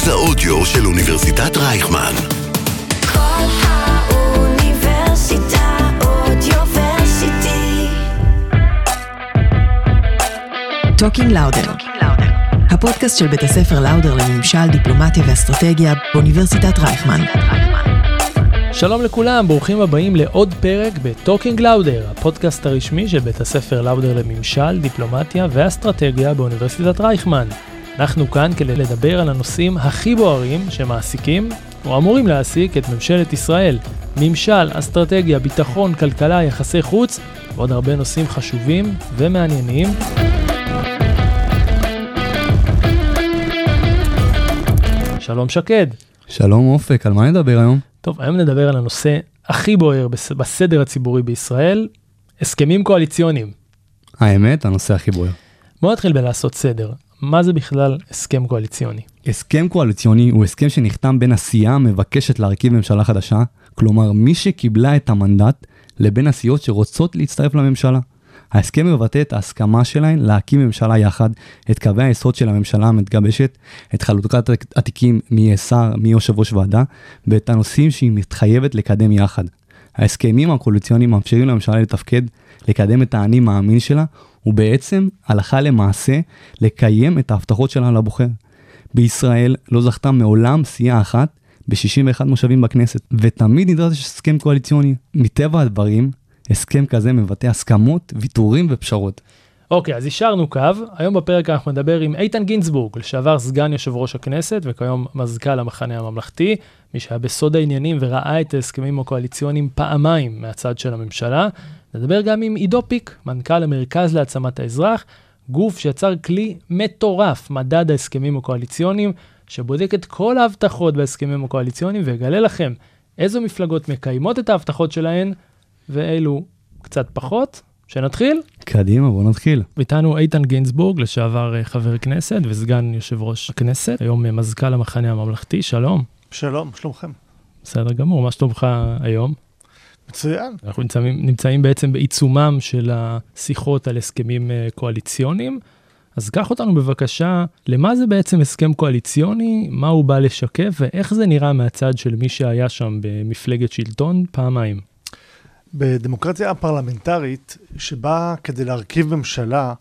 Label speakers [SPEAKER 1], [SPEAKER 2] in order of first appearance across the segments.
[SPEAKER 1] מרכז האודיו של אוניברסיטת רייכמן.
[SPEAKER 2] כל האוניברסיטה Audioversity.
[SPEAKER 3] Talking Lauder. הפודקאסט של בית הספר לאודר לממשל, דיפלומטיה ואסטרטגיה באוניברסיטת רייכמן.
[SPEAKER 4] שלום לכולם, ברוכים הבאים לעוד פרק ב Talking Lauder, הפודקאסט הרשמי של בית הספר לאודר לממשל, דיפלומטיה ואסטרטגיה באוניברסיטת רייכמן. אנחנו כאן כדי לדבר על הנושאים הכי בוערים שמעסיקים, או אמורים להעסיק, את ממשלת ישראל. ממשל, אסטרטגיה, ביטחון, כלכלה, יחסי חוץ, ועוד הרבה נושאים חשובים ומעניינים. שלום שקד.
[SPEAKER 5] שלום אופק, על מה נדבר היום?
[SPEAKER 4] טוב, היום נדבר על הנושא הכי בוער בס- בסדר הציבורי בישראל, הסכמים קואליציוניים.
[SPEAKER 5] האמת, הנושא הכי בוער.
[SPEAKER 4] בוא נתחיל בלעשות סדר. מה זה בכלל הסכם קואליציוני?
[SPEAKER 5] הסכם קואליציוני הוא הסכם שנחתם בין הסיעה המבקשת להרכיב ממשלה חדשה, כלומר מי שקיבלה את המנדט, לבין הסיעות שרוצות להצטרף לממשלה. ההסכם מבטא את ההסכמה שלהן להקים ממשלה יחד, את קווי היסוד של הממשלה המתגבשת, את חלוקת התיקים מי יהיה שר, מי יושב ראש ועדה, ואת הנושאים שהיא מתחייבת לקדם יחד. ההסכמים הקואליציוניים מאפשרים לממשלה לתפקד, לקדם את האני מאמין שלה, ובעצם, הלכה למעשה, לקיים את ההבטחות שלה לבוחר. בישראל לא זכתה מעולם סיעה אחת ב-61 מושבים בכנסת, ותמיד נדרש הסכם קואליציוני. מטבע הדברים, הסכם כזה מבטא הסכמות, ויתורים ופשרות.
[SPEAKER 4] אוקיי, אז אישרנו קו. היום בפרק אנחנו נדבר עם איתן גינזבורג, לשעבר סגן יושב ראש הכנסת וכיום מזכ"ל המחנה הממלכתי, מי שהיה בסוד העניינים וראה את ההסכמים הקואליציוניים פעמיים מהצד של הממשלה. נדבר גם עם עידו פיק, מנכ"ל המרכז להעצמת האזרח, גוף שיצר כלי מטורף, מדד ההסכמים הקואליציוניים, שבודק את כל ההבטחות בהסכמים הקואליציוניים ויגלה לכם איזו מפלגות מקיימות את ההבטחות שלהן ואילו קצת פחות. שנתחיל?
[SPEAKER 5] קדימה, בוא נתחיל.
[SPEAKER 4] איתנו איתן גינזבורג, לשעבר אה, חבר כנסת וסגן יושב ראש הכנסת, היום אה, מזכ"ל המחנה הממלכתי, שלום.
[SPEAKER 6] שלום, שלומכם.
[SPEAKER 4] בסדר גמור, מה שלומך היום?
[SPEAKER 6] מצוין.
[SPEAKER 4] אנחנו נמצאים, נמצאים בעצם בעיצומם של השיחות על הסכמים אה, קואליציוניים. אז קח אותנו בבקשה, למה זה בעצם הסכם קואליציוני, מה הוא בא לשקף ואיך זה נראה מהצד של מי שהיה שם במפלגת שלטון פעמיים.
[SPEAKER 6] בדמוקרטיה הפרלמנטרית, שבה כדי להרכיב ממשלה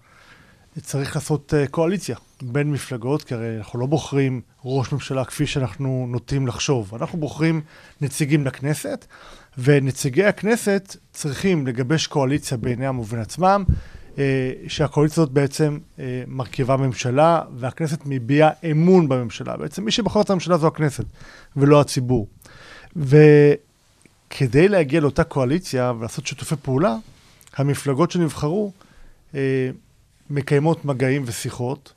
[SPEAKER 6] צריך לעשות אה, קואליציה בין מפלגות, כי הרי אנחנו לא בוחרים ראש ממשלה כפי שאנחנו נוטים לחשוב. אנחנו בוחרים נציגים לכנסת, ונציגי הכנסת צריכים לגבש קואליציה בינם ובין עצמם, אה, שהקואליציה הזאת בעצם אה, מרכיבה ממשלה, והכנסת מביעה אמון בממשלה. בעצם מי שבוחר את הממשלה זו הכנסת, ולא הציבור. וכדי להגיע לאותה קואליציה ולעשות שיתופי פעולה, המפלגות שנבחרו אה, מקיימות מגעים ושיחות,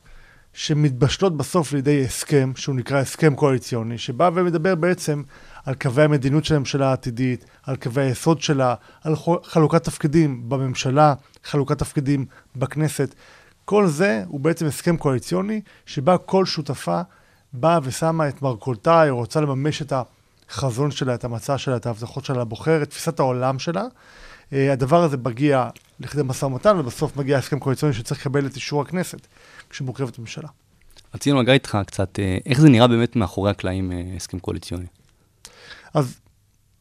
[SPEAKER 6] שמתבשלות בסוף לידי הסכם, שהוא נקרא הסכם קואליציוני, שבא ומדבר בעצם על קווי המדיניות של הממשלה העתידית, על קווי היסוד שלה, על חלוקת תפקידים בממשלה, חלוקת תפקידים בכנסת. כל זה הוא בעצם הסכם קואליציוני, שבה כל שותפה באה ושמה את מרכולתה, היא רוצה לממש את החזון שלה, את המצע שלה, את ההבטחות שלה לבוחר, את תפיסת העולם שלה. אה, הדבר הזה מגיע לכדי משא ומתן, ובסוף מגיע הסכם קואליציוני שצריך לקבל את אישור הכנסת כשמורכבת ממשלה.
[SPEAKER 5] רצינו לגעת איתך קצת, אה, איך זה נראה באמת מאחורי הקלעים אה, הסכם קואליציוני.
[SPEAKER 6] אז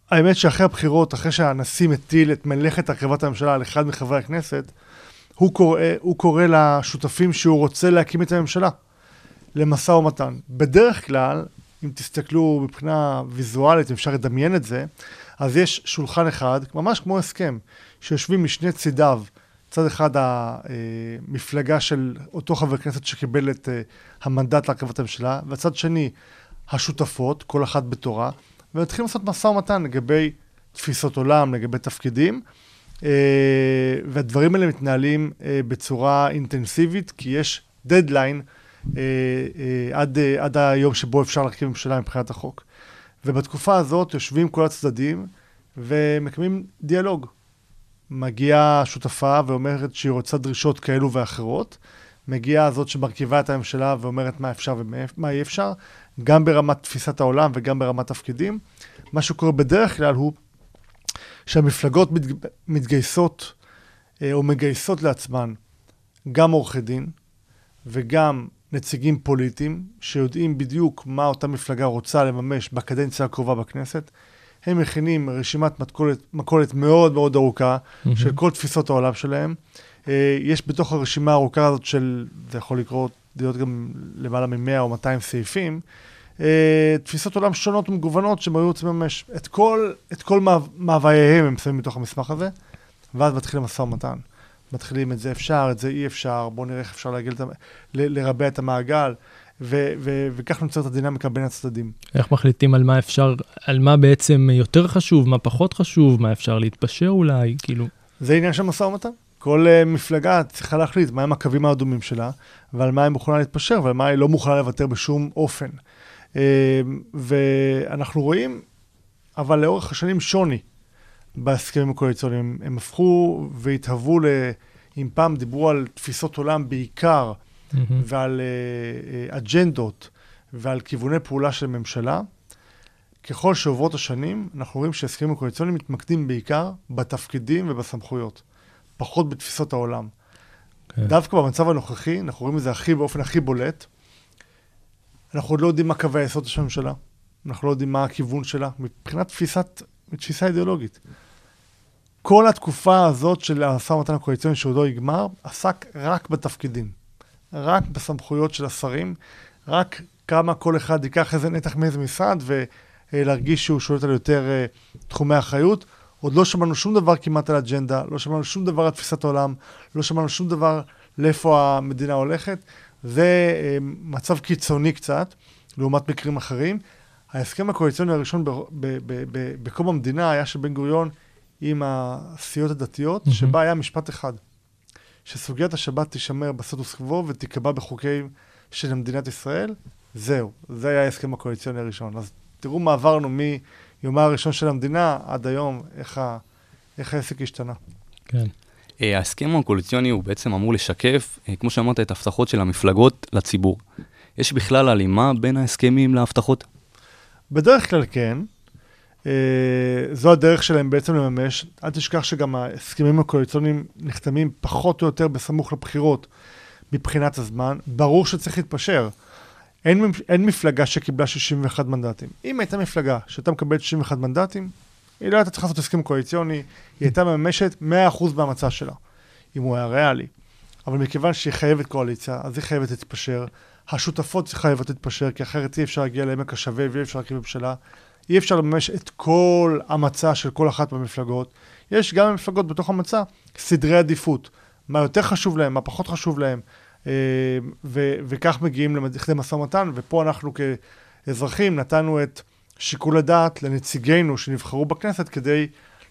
[SPEAKER 6] האמת שאחרי הבחירות, אחרי שהנשיא מטיל את מלאכת הרכבת הממשלה על אחד מחברי הכנסת, הוא קורא, הוא קורא לשותפים שהוא רוצה להקים את הממשלה למשא ומתן. בדרך כלל, אם תסתכלו מבחינה ויזואלית, אם אפשר לדמיין את זה, אז יש שולחן אחד, ממש כמו הסכם, שיושבים משני צידיו, צד אחד המפלגה של אותו חבר כנסת שקיבל את אה, המנדט להרכבת הממשלה, והצד שני השותפות, כל אחת בתורה, ומתחילים לעשות משא ומתן לגבי תפיסות עולם, לגבי תפקידים, אה, והדברים האלה מתנהלים אה, בצורה אינטנסיבית, כי יש דדליין אה, אה, עד, אה, עד היום שבו אפשר להרכיב ממשלה מבחינת החוק. ובתקופה הזאת יושבים כל הצדדים ומקיימים דיאלוג. מגיעה שותפה ואומרת שהיא רוצה דרישות כאלו ואחרות, מגיעה זאת שמרכיבה את הממשלה ואומרת מה אפשר ומה אי אפשר, גם ברמת תפיסת העולם וגם ברמת תפקידים. מה שקורה בדרך כלל הוא שהמפלגות מת, מתגייסות אה, או מגייסות לעצמן גם עורכי דין וגם נציגים פוליטיים שיודעים בדיוק מה אותה מפלגה רוצה לממש בקדנציה הקרובה בכנסת. הם מכינים רשימת מכולת, מכולת מאוד מאוד ארוכה של כל תפיסות העולם שלהם. אה, יש בתוך הרשימה הארוכה הזאת של, זה יכול לקרות, להיות גם למעלה מ-100 או 200 סעיפים, אה, תפיסות עולם שונות ומגוונות שהם היו רוצים לממש. את כל, את כל מאו- מאווייהם הם שמים בתוך המסמך הזה, ואז מתחילים משא ומתן. מתחילים את זה אפשר, את זה אי אפשר, בואו נראה איך אפשר להגיע, ל- לרבע את המעגל, ו- ו- וכך נוצרת הדינמיקה בין הצדדים.
[SPEAKER 4] איך מחליטים על מה אפשר, על מה בעצם יותר חשוב, מה פחות חשוב, מה אפשר להתפשר אולי, כאילו,
[SPEAKER 6] זה עניין של משא ומתן. כל uh, מפלגה צריכה להחליט מהם הקווים האדומים שלה, ועל מה היא מוכנה להתפשר, ועל מה היא לא מוכנה לוותר בשום אופן. Uh, ואנחנו רואים, אבל לאורך השנים שוני בהסכמים הקואליציוניים. הם הפכו והתהוו ל... אם פעם דיברו על תפיסות עולם בעיקר,
[SPEAKER 4] מהמם.
[SPEAKER 6] ועל uh, uh, אג'נדות ועל כיווני פעולה של ממשלה, ככל שעוברות השנים, אנחנו רואים שההסכמים הקואליציוניים מתמקדים בעיקר בתפקידים ובסמכויות, פחות בתפיסות העולם.
[SPEAKER 4] כן.
[SPEAKER 6] דווקא במצב הנוכחי, אנחנו רואים את זה הכי, באופן הכי בולט, אנחנו עוד לא יודעים מה קווי היסוד של הממשלה, אנחנו לא יודעים מה הכיוון שלה, מבחינת תפיסת, תפיסה אידיאולוגית. כל התקופה הזאת של המשא ומתן הקואליציוני שעוד לא יגמר, עסק רק בתפקידים, רק בסמכויות של השרים, רק כמה כל אחד ייקח איזה נתח מאיזה משרד ולהרגיש שהוא שולט על יותר אה, תחומי אחריות. עוד לא שמענו שום דבר כמעט על אג'נדה, לא שמענו שום דבר על תפיסת העולם, לא שמענו שום דבר לאיפה המדינה הולכת. זה אה, מצב קיצוני קצת, לעומת מקרים אחרים. ההסכם הקואליציוני הראשון בקום המדינה היה של בן גוריון עם הסיעות הדתיות,
[SPEAKER 4] מהמם.
[SPEAKER 6] שבה היה משפט אחד, שסוגיית השבת תישמר בסטטוס קוו ותיקבע בחוקים של מדינת ישראל. זהו, זה היה ההסכם הקואליציוני הראשון. אז תראו מה עברנו מיומה הראשון של המדינה עד היום, איך, ה, איך העסק השתנה.
[SPEAKER 4] כן.
[SPEAKER 5] אה, ההסכם הקואליציוני הוא בעצם אמור לשקף, אה, כמו שאמרת, את ההבטחות של המפלגות לציבור. יש בכלל הלימה בין ההסכמים להבטחות?
[SPEAKER 6] בדרך כלל כן. אה, זו הדרך שלהם בעצם לממש. אל תשכח שגם ההסכמים הקואליציוניים נחתמים פחות או יותר בסמוך לבחירות מבחינת הזמן. ברור שצריך להתפשר. אין, אין מפלגה שקיבלה 61 מנדטים. אם הייתה מפלגה שהייתה מקבלת 61 מנדטים, היא לא הייתה צריכה לעשות הסכם קואליציוני, היא הייתה מממשת 100% מהמצע שלה, אם הוא היה ריאלי. אבל מכיוון שהיא חייבת קואליציה, אז היא חייבת להתפשר. השותפות חייבות להתפשר, כי אחרת אי אפשר להגיע לעמק השווה ואי אפשר להקים ממשלה. אי אפשר לממש את כל המצע של כל אחת מהמפלגות. יש גם במפלגות בתוך המצע סדרי עדיפות. מה יותר חשוב להם, מה פחות חשוב להם, אה, ו- וכך מגיעים לכדי משא ומתן, ופה אנחנו כאזרחים נתנו את שיקול הדעת לנציגינו שנבחרו בכנסת כדי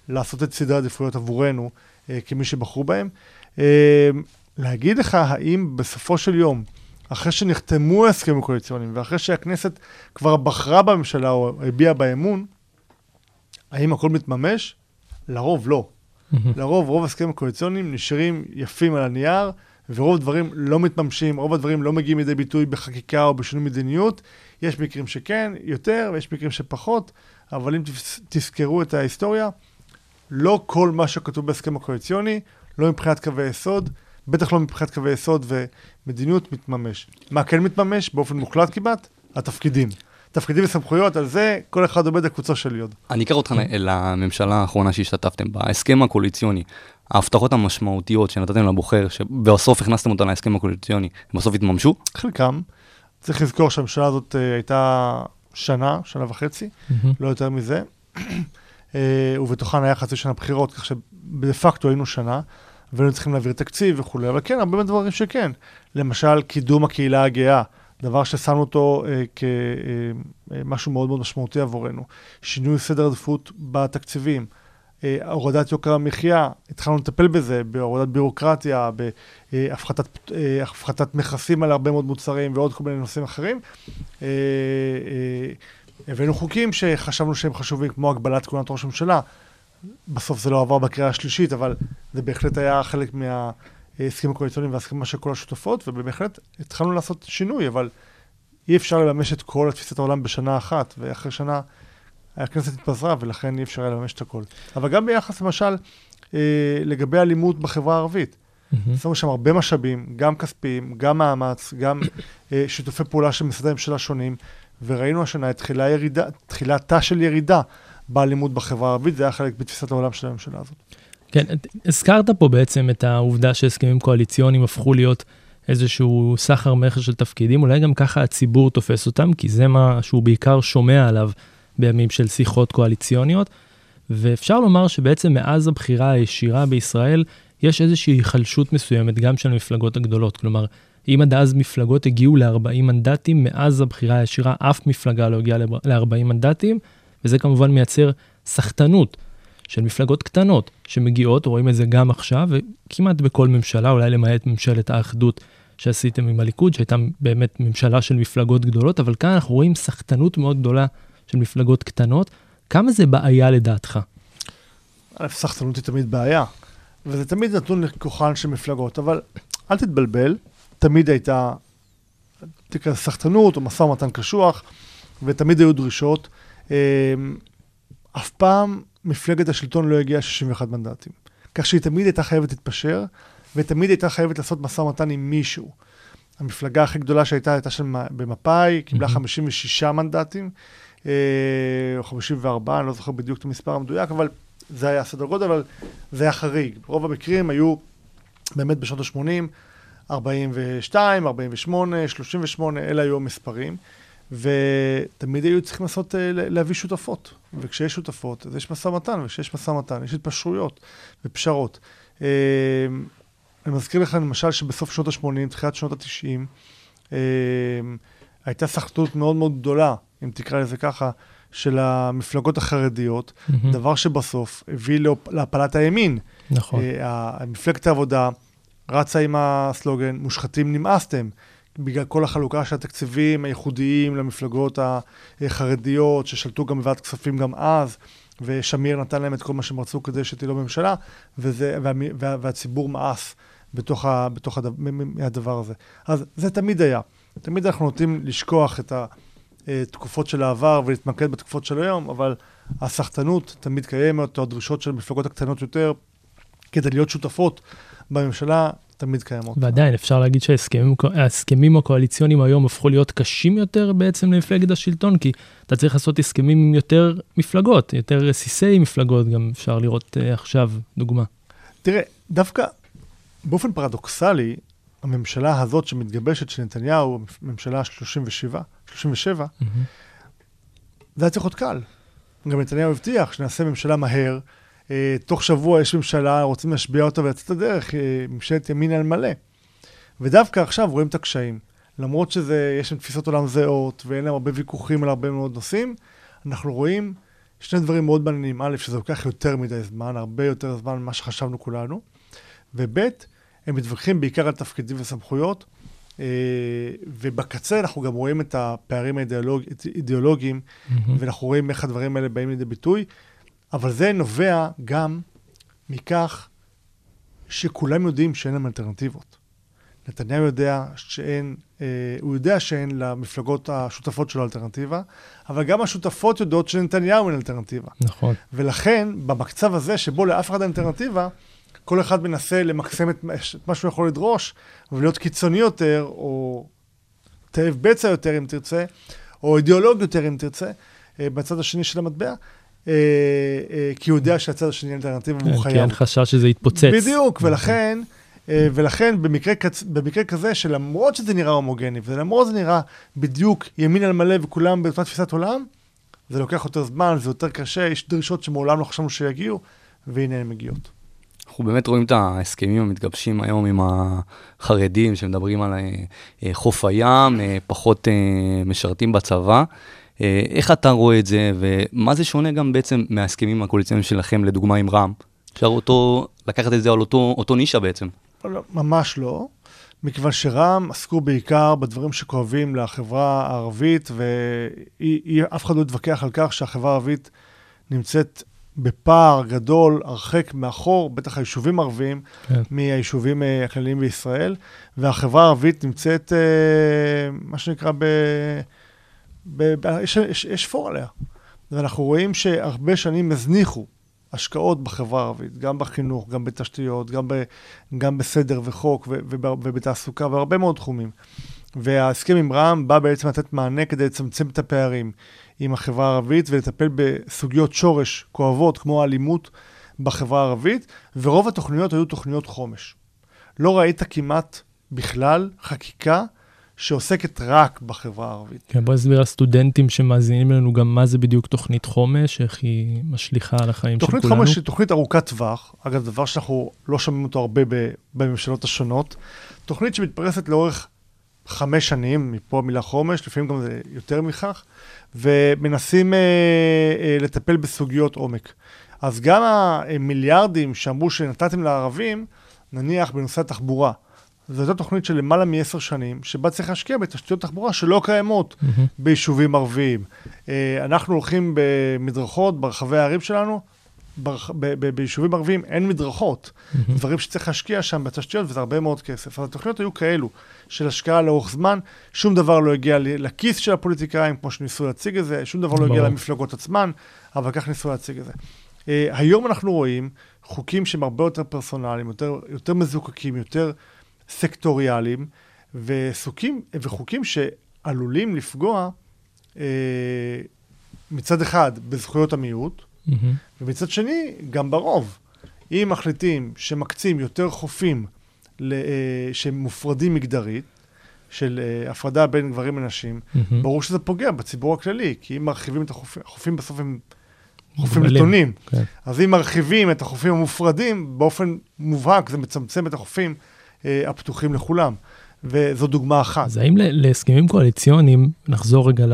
[SPEAKER 6] לעשות את סדרי העדיפויות עבורנו אה, כמי שבחרו בהם. אה, להגיד לך האם בסופו של יום, אחרי שנחתמו ההסכמים הקואליציוניים ואחרי שהכנסת כבר בחרה בממשלה או הביעה בה אמון, האם הכל מתממש? לרוב לא. לרוב, רוב ההסכמים הקואליציוניים נשארים יפים על הנייר, ורוב הדברים לא מתממשים, רוב הדברים לא מגיעים לידי ביטוי בחקיקה או בשינוי מדיניות. יש מקרים שכן, יותר, ויש מקרים שפחות, אבל אם תזכרו את ההיסטוריה, לא כל מה שכתוב בהסכם הקואליציוני, לא מבחינת קווי יסוד, בטח לא מבחינת קווי יסוד ומדיניות, מתממש. מה כן מתממש באופן מוחלט כמעט? התפקידים. תפקידים וסמכויות, על זה כל אחד עומד קוצו של יוד.
[SPEAKER 5] אני אקח אותך לממשלה האחרונה שהשתתפתם בה, ההסכם הקואליציוני, ההבטחות המשמעותיות שנתתם לבוחר, שבסוף הכנסתם אותה להסכם הקואליציוני, הם בסוף התממשו?
[SPEAKER 6] חלקם, צריך לזכור שהממשלה הזאת אה, הייתה שנה, שנה וחצי. לא יותר מזה, אה, ובתוכן היה חצי שנה בחירות, כך שדה פקטו היינו שנה, והיינו צריכים להעביר תקציב וכולי, אבל כן, הרבה מהדברים שכן. למשל, קידום הקהילה הגאה, דבר ששמנו אותו אה, כמשהו מאוד מאוד משמעותי עבורנו. שינוי סדר עדיפות בתקציבים. אה, הורדת יוקר המחיה, התחלנו לטפל בזה, בהורדת ביורוקרטיה, בהפחתת אה, הפחתת מכסים על הרבה מאוד מוצרים ועוד כל מיני נושאים אחרים. אה, אה, הבאנו חוקים שחשבנו שהם חשובים, כמו הגבלת כהונת ראש הממשלה. בסוף זה לא עבר בקריאה השלישית, אבל זה בהחלט היה חלק מההסכמים הקואליציוניים וההסכמה של כל השותפות, ובהחלט התחלנו לעשות שינוי, אבל אי אפשר לממש את כל תפיסת העולם בשנה אחת, ואחרי שנה הכנסת התפזרה, ולכן אי אפשר היה לממש את הכל. אבל גם ביחס, למשל, אה, לגבי אלימות בחברה הערבית. שמנו שם הרבה משאבים, גם כספיים, גם מאמץ, גם אה, שיתופי פעולה של משרדי ממשלה שונים, וראינו השנה את תחילתה של ירידה באלימות בחברה הערבית, זה היה חלק בתפיסת העולם של הממשלה הזאת.
[SPEAKER 4] כן, הזכרת פה בעצם את העובדה שהסכמים קואליציוניים הפכו להיות איזשהו סחר מכר של תפקידים, אולי גם ככה הציבור תופס אותם, כי זה מה שהוא בעיקר שומע עליו בימים של שיחות קואליציוניות. ואפשר לומר שבעצם מאז הבחירה הישירה בישראל, יש איזושהי היחלשות מסוימת גם של המפלגות הגדולות. כלומר, אם עד אז מפלגות הגיעו ל-40 מנדטים, מאז הבחירה הישירה אף מפלגה לא הגיעה ל-40 מנדטים, וזה כמובן מייצר סחטנות של מפלגות קטנות שמגיעות, רואים את זה גם עכשיו, וכמעט בכל ממשלה, אולי למעט ממשלת האחדות שעשיתם עם הליכוד, שהייתה באמת ממשלה של מפלגות גדולות, אבל כאן אנחנו רואים סחטנות מאוד גדולה של מפלגות קטנות. כמה זה בעיה לדעתך?
[SPEAKER 6] א', סחטנות היא תמיד בעיה, וזה תמיד נתון לכוחן של מפלגות, אבל אל תתבלבל, תמיד הייתה, תקרא סחטנות או משא ומתן קשוח, ותמיד היו דרישות. אמ, אף פעם מפלגת השלטון לא הגיעה 61 מנדטים. כך שהיא תמיד הייתה חייבת להתפשר, ותמיד הייתה חייבת לעשות משא ומתן עם מישהו. המפלגה הכי גדולה שהייתה הייתה שם במפא"י, קיבלה 56 מנדטים, אה, או 54, אני לא זוכר בדיוק את המספר המדויק, אבל זה היה סדר גודל, אבל זה היה חריג. רוב המקרים היו באמת בשנות ה-80, 42, 48, 38, אלה היו המספרים. ותמיד היו צריכים לעשות, אה, להביא שותפות. וכשיש שותפות, אז יש משא ומתן, וכשיש משא ומתן, יש התפשרויות ופשרות. אה, אני מזכיר לך למשל שבסוף שנות ה-80, תחילת שנות ה-90, אה, הייתה סחטות מאוד מאוד גדולה, אם תקרא לזה ככה, של המפלגות החרדיות,
[SPEAKER 4] Mm-hmm.
[SPEAKER 6] דבר שבסוף הביא להפלת הימין.
[SPEAKER 4] נכון.
[SPEAKER 6] מפלגת העבודה רצה עם הסלוגן, מושחתים נמאסתם, בגלל כל החלוקה של התקציבים הייחודיים למפלגות החרדיות, ששלטו גם בוועדת כספים גם אז, ושמיר נתן להם את כל מה שהם רצו כדי שתהיה לו ממשלה, וזה, וה, וה, והציבור מאס בתוך, ה, בתוך הדבר, מהדבר הזה. אז זה תמיד היה. תמיד אנחנו נוטים לשכוח את התקופות של העבר ולהתמקד בתקופות של היום, אבל הסחטנות תמיד קיימת, או הדרישות של המפלגות הקטנות יותר, כדי להיות שותפות בממשלה, תמיד קיימות.
[SPEAKER 4] ועדיין אפשר להגיד שההסכמים הקואליציוניים היום הפכו להיות קשים יותר בעצם למפלגת השלטון, כי אתה צריך לעשות הסכמים עם יותר מפלגות, יותר רסיסי מפלגות, גם אפשר לראות uh, עכשיו דוגמה.
[SPEAKER 6] תראה, דווקא באופן פרדוקסלי, הממשלה הזאת שמתגבשת של נתניהו, ממשלה 37, 37,
[SPEAKER 4] Mm-hmm.
[SPEAKER 6] זה היה צריך להיות קל. גם נתניהו הבטיח שנעשה ממשלה מהר, תוך שבוע יש ממשלה, רוצים להשביע אותה ולצאת לדרך, אה, ממשלת ימין על מלא. ודווקא עכשיו רואים את הקשיים. למרות שיש להם תפיסות עולם זהות, ואין להם הרבה ויכוחים על הרבה מאוד נושאים, אנחנו רואים שני דברים מאוד מעניינים. א', שזה לוקח יותר מדי זמן, הרבה יותר זמן ממה שחשבנו כולנו, וב', הם מתווכחים בעיקר על תפקידים וסמכויות, אה, ובקצה אנחנו גם רואים את הפערים האידיאולוג- האידיאולוגיים, ואנחנו רואים איך הדברים האלה באים לידי ביטוי, אבל זה נובע גם מכך שכולם יודעים שאין להם אלטרנטיבות. נתניהו יודע שאין, אה, הוא יודע שאין למפלגות השותפות שלו אלטרנטיבה, אבל גם השותפות יודעות שלנתניהו אין אלטרנטיבה.
[SPEAKER 4] נכון.
[SPEAKER 6] ולכן, במצב הזה שבו לאף אחד אין אלטרנטיבה, כל אחד מנסה למקסם את מה- את מה שהוא יכול לדרוש, ולהיות קיצוני יותר, או תאב בצע יותר, אם תרצה, או אידיאולוג יותר, אם תרצה, אה, בצד השני של המטבע, כי הוא יודע שהצד השני אלטרנטיבה והוא
[SPEAKER 4] כן, כי
[SPEAKER 6] חייב.
[SPEAKER 4] אין חשש שזה יתפוצץ.
[SPEAKER 6] בדיוק, ולכן, אה, ולכן במקרה. במקרה כזה, שלמרות שזה נראה הומוגני, ולמרות שזה נראה בדיוק ימין על מלא וכולם באותה תפיסת עולם, זה לוקח יותר זמן, זה יותר קשה, יש דרישות שמעולם לא חשבנו שיגיעו, והנה הן מגיעות.
[SPEAKER 5] אנחנו באמת רואים את ההסכמים המתגבשים היום עם החרדים שמדברים על אה, אה, חוף הים, אה, פחות אה, משרתים בצבא. אה, איך אתה רואה את זה, ומה זה שונה גם בעצם מההסכמים הקואליציוניים שלכם, לדוגמה עם רע"מ? אפשר אותו, לקחת את זה על אותו, אותו נישה בעצם.
[SPEAKER 6] לא, ממש לא, מכיוון שרע"מ עסקו בעיקר בדברים שכואבים לחברה הערבית, ואף אחד לא יתווכח על כך שהחברה הערבית נמצאת בפער גדול, הרחק מאחור, בטח היישובים הערביים,
[SPEAKER 4] כן.
[SPEAKER 6] מהיישובים אה, הכלליים בישראל, והחברה הערבית נמצאת, אה, מה שנקרא, ב... יש, יש, יש פור עליה. ואנחנו רואים שהרבה שנים הזניחו השקעות בחברה הערבית, גם בחינוך, גם בתשתיות, גם, ב, גם בסדר וחוק ו, וב, ובתעסוקה, והרבה מאוד תחומים. וההסכם עם רע"מ בא בעצם לתת מענה כדי לצמצם את הפערים עם החברה הערבית ולטפל בסוגיות שורש כואבות כמו האלימות בחברה הערבית, ורוב התוכניות היו תוכניות חומש. לא ראית כמעט בכלל חקיקה שעוסקת רק בחברה הערבית.
[SPEAKER 4] כן, בוא נסביר לסטודנטים שמאזינים לנו גם מה זה בדיוק תוכנית חומש, איך היא משליכה על החיים של
[SPEAKER 6] תוכנית
[SPEAKER 4] כולנו.
[SPEAKER 6] חומש היא תוכנית ארוכת טווח, אגב, דבר שאנחנו לא שומעים אותו הרבה בממשלות השונות. תוכנית שמתפרסת לאורך חמש שנים, מפה המילה חומש, לפעמים גם זה יותר מכך, ומנסים אה, אה, לטפל בסוגיות עומק. אז גם המיליארדים שאמרו שנתתם לערבים, נניח בנושא התחבורה, זו הייתה תוכנית של למעלה מעשר שנים, שבה צריך להשקיע בתשתיות תחבורה שלא קיימות
[SPEAKER 4] מהמם.
[SPEAKER 6] ביישובים ערביים. אה, אנחנו הולכים במדרכות ברחבי הערים שלנו, ברח, ב, ב, ביישובים ערביים אין מדרכות,
[SPEAKER 4] מהמם.
[SPEAKER 6] דברים שצריך להשקיע שם בתשתיות וזה הרבה מאוד כסף. אז התוכניות היו כאלו, של השקעה לאורך זמן, שום דבר לא הגיע לכיס של הפוליטיקאים, כמו שניסו להציג את זה, שום דבר לא הגיע. למפלגות עצמן, אבל כך ניסו להציג את זה. אה, היום אנחנו רואים חוקים שהם הרבה יותר פרסונליים, יותר, יותר מזוקקים, יותר סקטוריאליים, וסוקים, וחוקים שעלולים לפגוע אה, מצד אחד בזכויות המיעוט,
[SPEAKER 4] מהמם.
[SPEAKER 6] ומצד שני, גם ברוב. אם מחליטים שמקצים יותר חופים ל- אה, שהם מופרדים מגדרית, של אה, הפרדה בין גברים לנשים,
[SPEAKER 4] מהמם.
[SPEAKER 6] ברור שזה פוגע בציבור הכללי, כי אם מרחיבים את החופים, החופים בסוף הם חופים. נתונים.
[SPEAKER 4] כן.
[SPEAKER 6] אז אם מרחיבים את החופים המופרדים, באופן מובהק זה מצמצם את החופים הפתוחים לכולם. וזו דוגמה אחת.
[SPEAKER 4] אז האם להסכמים קואליציוניים, נחזור רגע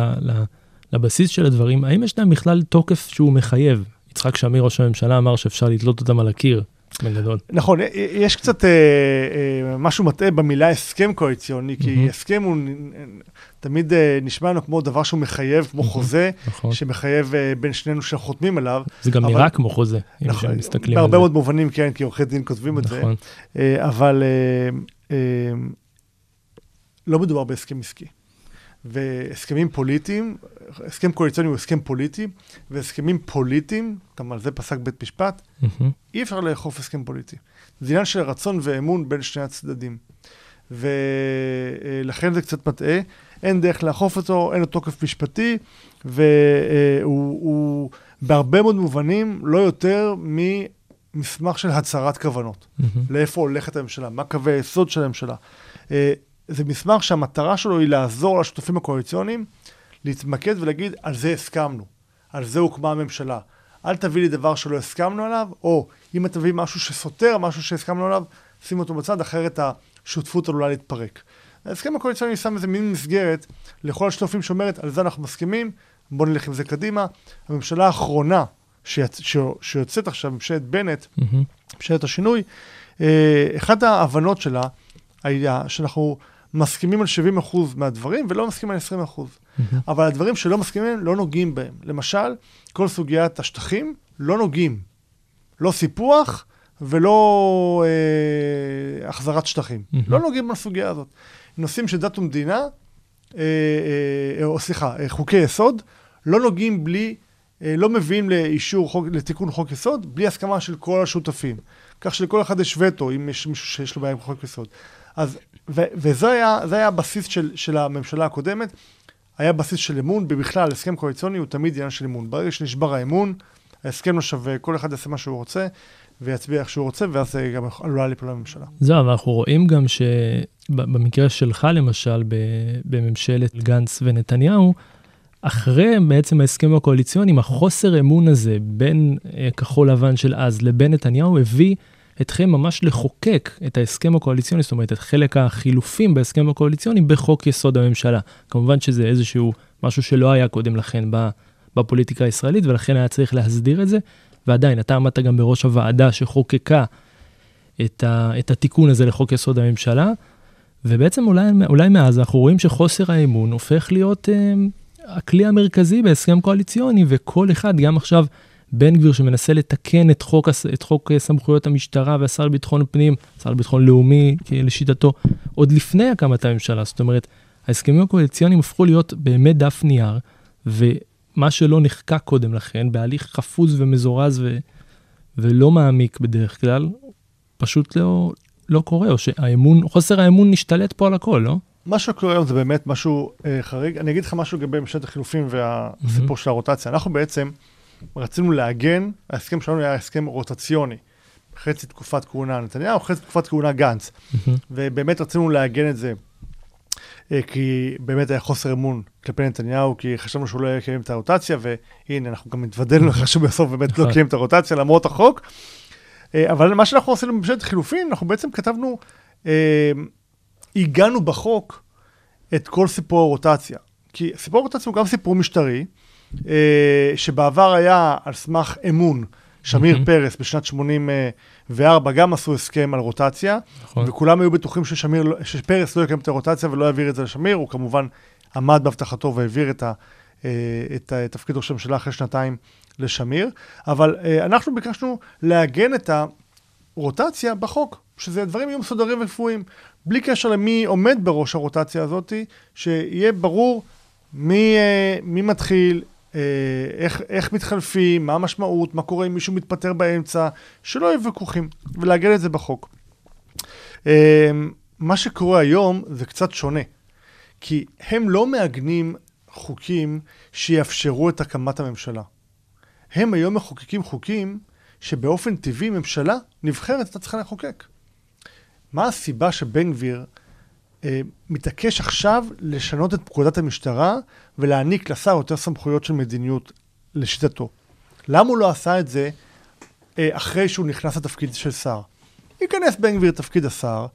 [SPEAKER 4] לבסיס של הדברים, האם יש להם בכלל תוקף שהוא מחייב? יצחק שמיר, ראש הממשלה, אמר שאפשר לתלות אותם על הקיר, בגדול.
[SPEAKER 6] נכון, אה, אה, יש קצת אה, אה, משהו מטעה במילה הסכם קואליציוני, כי
[SPEAKER 4] מהמם.
[SPEAKER 6] הסכם הוא נ- תמיד אה, נשמע לנו כמו דבר שהוא מחייב, כמו
[SPEAKER 4] מהמם.
[SPEAKER 6] חוזה,
[SPEAKER 4] נכון.
[SPEAKER 6] שמחייב אה, בין שנינו שחותמים עליו.
[SPEAKER 4] זה גם
[SPEAKER 6] אבל-
[SPEAKER 4] נראה כמו חוזה, אם
[SPEAKER 6] נכון,
[SPEAKER 4] מסתכלים על
[SPEAKER 6] בהרבה
[SPEAKER 4] זה.
[SPEAKER 6] מאוד מובנים, כן, כי עורכי דין כותבים את זה.
[SPEAKER 4] נכון.
[SPEAKER 6] אה, אבל אה, אה, לא מדובר בהסכם עסקי. והסכמים פוליטיים, הסכם קואליציוני הוא הסכם פוליטי, והסכמים פוליטיים, גם על זה פסק בית משפט,
[SPEAKER 4] מהמם.
[SPEAKER 6] אי אפשר לאכוף הסכם פוליטי. זה עניין של רצון ואמון בין שני הצדדים. ולכן זה קצת מטעה, אין דרך לאכוף אותו, אין לו תוקף משפטי, והוא הוא בהרבה מאוד מובנים לא יותר ממסמך של הצהרת כוונות.
[SPEAKER 4] מהמם.
[SPEAKER 6] לאיפה הולכת הממשלה, מה קווי היסוד של הממשלה. זה מסמך שהמטרה שלו היא לעזור לשותפים הקואליציוניים להתמקד ולהגיד, על זה הסכמנו, על זה הוקמה הממשלה. אל תביא לי דבר שלא הסכמנו עליו, או אם אתה תביא משהו שסותר משהו שהסכמנו עליו, שים אותו בצד, אחרת השותפות עלולה להתפרק. ההסכם הקואליציוני שם איזה מין מסגרת לכל השותפים שאומרת, על זה אנחנו מסכימים, בואו נלך עם זה קדימה. הממשלה האחרונה שיצ... ש... שיוצאת עכשיו, ממשלת בנט,
[SPEAKER 4] מהמם.
[SPEAKER 6] ממשלת השינוי, אה, אחת ההבנות שלה היה שאנחנו מסכימים על 70% מהדברים ולא מסכימים על 20%.
[SPEAKER 4] מהמם.
[SPEAKER 6] אבל הדברים שלא מסכימים לא נוגעים בהם. למשל, כל סוגיית השטחים, לא נוגעים. לא סיפוח ולא אה, החזרת שטחים.
[SPEAKER 4] מהמם.
[SPEAKER 6] לא נוגעים בסוגיה הזאת. נושאים של דת ומדינה, אה, אה, או סליחה, אה, חוקי יסוד, לא נוגעים בלי, אה, לא מביאים לאישור, חוק, לתיקון חוק יסוד, בלי הסכמה של כל השותפים. כך שלכל אחד יש וטו, אם יש מישהו שיש לו בעיה עם חוק יסוד. אז, ו, וזה היה, היה הבסיס של, של הממשלה הקודמת, היה בסיס של אמון, ובכלל, הסכם קואליציוני הוא תמיד עניין של אמון. ברגע שנשבר האמון, ההסכם לא שווה, כל אחד יעשה מה שהוא רוצה, ויצביע איך שהוא רוצה, ואז גם עלולה ליפול לממשלה.
[SPEAKER 4] זהו, אבל אנחנו רואים גם שבמקרה שלך למשל, בממשלת גנץ ונתניהו, אחרי בעצם ההסכם הקואליציוני, החוסר אמון הזה בין אה, כחול לבן של אז לבין נתניהו, הביא אתכם ממש לחוקק את ההסכם הקואליציוני, זאת אומרת, את חלק החילופים בהסכם הקואליציוני בחוק יסוד הממשלה. כמובן שזה איזשהו משהו שלא היה קודם לכן בפוליטיקה הישראלית, ולכן היה צריך להסדיר את זה, ועדיין, אתה עמדת גם בראש הוועדה שחוקקה את, ה, את התיקון הזה לחוק יסוד הממשלה, ובעצם אולי, אולי מאז אנחנו רואים שחוסר האמון הופך להיות אה, הכלי המרכזי בהסכם קואליציוני, וכל אחד, גם עכשיו בן גביר שמנסה לתקן את חוק, את חוק אה, סמכויות המשטרה והשר לביטחון פנים, השר לביטחון לאומי לשיטתו, עוד לפני הקמת הממשלה, זאת אומרת, ההסכמים הקואליציוניים הפכו להיות באמת דף נייר, ומה שלא נחקק קודם לכן, בהליך חפוז ומזורז ו... ולא מעמיק בדרך כלל, פשוט לא, לא קורה, או שהאמון, חוסר האמון נשתלט פה על הכל, לא?
[SPEAKER 6] מה שקורה היום זה באמת משהו אה, חריג. אני אגיד לך משהו לגבי ממשלת החילופים והסיפור של הרוטציה. אנחנו בעצם רצינו לעגן, ההסכם שלנו היה הסכם רוטציוני. חצי תקופת כהונה נתניהו, חצי תקופת כהונה גנץ. ובאמת רצינו לעגן את זה, אה, כי באמת היה חוסר אמון כלפי נתניהו, כי חשבנו שהוא לא יקיים את הרוטציה, והנה, אנחנו גם התוודענו לכך שבסוף באמת לא
[SPEAKER 4] נכון.
[SPEAKER 6] קיים את הרוטציה למרות החוק. אה, אבל מה שאנחנו עשינו בממשלת חילופין, אנחנו בעצם כתבנו, אה, עיגנו בחוק את כל סיפור הרוטציה. כי סיפור הרוטציה הוא גם סיפור משטרי, שבעבר היה על סמך אמון. שמיר
[SPEAKER 4] מהמם.
[SPEAKER 6] פרס בשנת 84 גם עשו הסכם על רוטציה,
[SPEAKER 4] נכון.
[SPEAKER 6] וכולם היו בטוחים ששמיר, לא- שפרס לא יקיים את הרוטציה ולא יעביר את זה לשמיר, הוא כמובן עמד בהבטחתו והעביר את, ה, אה, את, ה- את תפקיד ראש הממשלה אחרי שנתיים לשמיר, אבל אה, אנחנו ביקשנו לעגן את הרוטציה בחוק, שזה דברים יהיו מסודרים וקפואים, בלי קשר למי עומד בראש הרוטציה הזאת, שיהיה ברור מי, אה, מי מתחיל, אה, איך, איך מתחלפים, מה המשמעות, מה קורה אם מישהו מתפטר באמצע, שלא יהיו ויכוחים, ולעגן את זה בחוק. אה, מה שקורה היום זה קצת שונה, כי הם לא מעגנים חוקים שיאפשרו את הקמת הממשלה. הם היום מחוקקים חוקים שבאופן טבעי ממשלה נבחרת הייתה צריכה לחוקק. מה הסיבה שבן גביר אה, מתעקש עכשיו לשנות את פקודת המשטרה ולהעניק לשר יותר סמכויות של מדיניות לשיטתו? למה הוא לא עשה את זה אה, אחרי שהוא נכנס לתפקיד של שר? ייכנס בן גביר לתפקיד השר,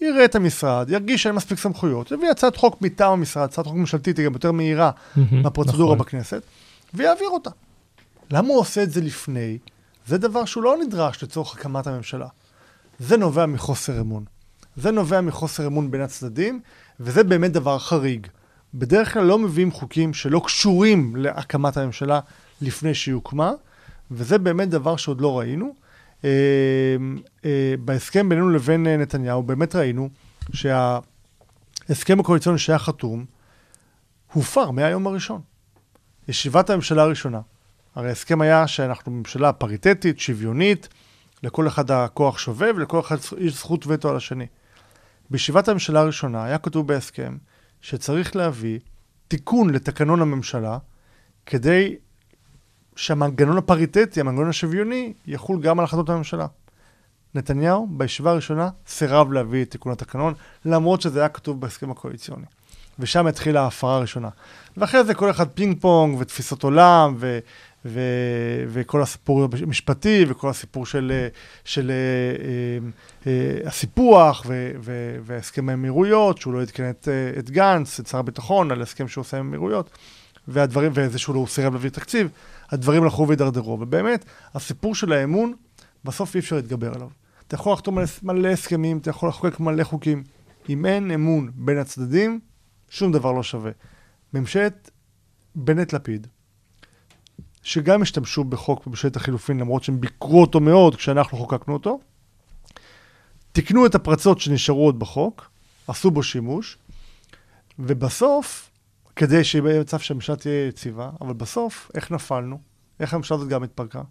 [SPEAKER 6] יראה את המשרד, ירגיש שאין מספיק סמכויות, יביא הצעת חוק מטעם המשרד, הצעת חוק ממשלתית, היא גם יותר מהירה מהפרוצדורה
[SPEAKER 4] נכון.
[SPEAKER 6] בכנסת, ויעביר אותה. למה הוא עושה את זה לפני? זה דבר שהוא לא נדרש לצורך הקמת הממשלה. זה נובע מחוסר אמון. זה נובע מחוסר אמון בין הצדדים, וזה באמת דבר חריג. בדרך כלל לא מביאים חוקים שלא קשורים להקמת הממשלה לפני שהיא הוקמה, וזה באמת דבר שעוד לא ראינו. אה, אה, בהסכם בינינו לבין אה, נתניהו באמת ראינו שההסכם הקואליציוני שהיה חתום הופר מהיום הראשון. ישיבת הממשלה הראשונה. הרי ההסכם היה שאנחנו ממשלה פריטטית, שוויונית, לכל אחד הכוח שווה ולכל אחד יש זכות וטו על השני. בישיבת הממשלה הראשונה היה כתוב בהסכם שצריך להביא תיקון לתקנון הממשלה כדי שהמנגנון הפריטטי, המנגנון השוויוני, יחול גם על החלטות הממשלה. נתניהו בישיבה הראשונה סירב להביא את תיקון התקנון, למרות שזה היה כתוב בהסכם הקואליציוני. ושם התחילה ההפרה הראשונה. ואחרי זה כל אחד פינג פונג ותפיסות עולם ו, ו, וכל הסיפור המשפטי וכל הסיפור של, של אה, אה, אה, הסיפוח ו, ו, והסכם האמירויות, שהוא לא עדכן את, אה, את גנץ, את שר הביטחון, על הסכם שהוא עושה עם האמירויות, והדברים, וזה שהוא לא סירב להביא תקציב, הדברים הלכו והידרדרו. ובאמת, הסיפור של האמון, בסוף אי אפשר להתגבר עליו. אתה יכול לחתום על מלא הסכמים, אתה יכול לחוקק מלא חוקים. אם אין אמון בין הצדדים, שום דבר לא שווה. ממשלת בנט-לפיד, שגם השתמשו בחוק בממשלת החילופין, למרות שהם ביקרו אותו מאוד כשאנחנו חוקקנו אותו, תיקנו את הפרצות שנשארו עוד בחוק, עשו בו שימוש, ובסוף, כדי שיהיה מצב שהממשלה תהיה יציבה, אבל בסוף, איך נפלנו? איך הממשלה הזאת גם התפרקה?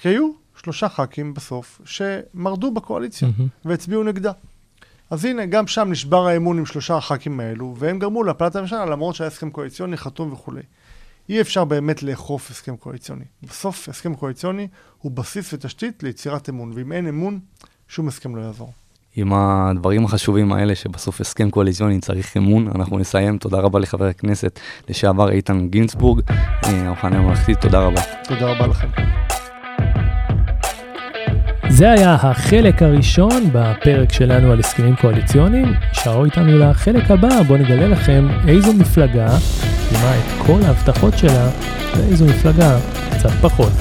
[SPEAKER 6] כי היו שלושה ח"כים בסוף שמרדו בקואליציה
[SPEAKER 4] מהמם.
[SPEAKER 6] והצביעו נגדה. אז הנה, גם שם נשבר האמון עם שלושה הח"כים האלו, והם גרמו להפלת הממשלה, למרות שהיה הסכם קואליציוני חתום וכולי. אי אפשר באמת לאכוף הסכם קואליציוני. בסוף, הסכם קואליציוני הוא בסיס ותשתית ליצירת אמון, ואם אין אמון, שום הסכם לא יעזור.
[SPEAKER 5] עם הדברים החשובים האלה שבסוף הסכם קואליציוני צריך אמון, אנחנו נסיים. תודה רבה לחבר הכנסת לשעבר איתן גינצבורג, אה, המחנה הממלכתי, תודה רבה.
[SPEAKER 6] תודה רבה לכם.
[SPEAKER 4] זה היה החלק הראשון בפרק שלנו על הסכמים קואליציוניים. שערו איתנו לחלק הבא, בואו נגלה לכם איזו מפלגה קיימה את כל ההבטחות שלה ואיזו מפלגה קצת פחות.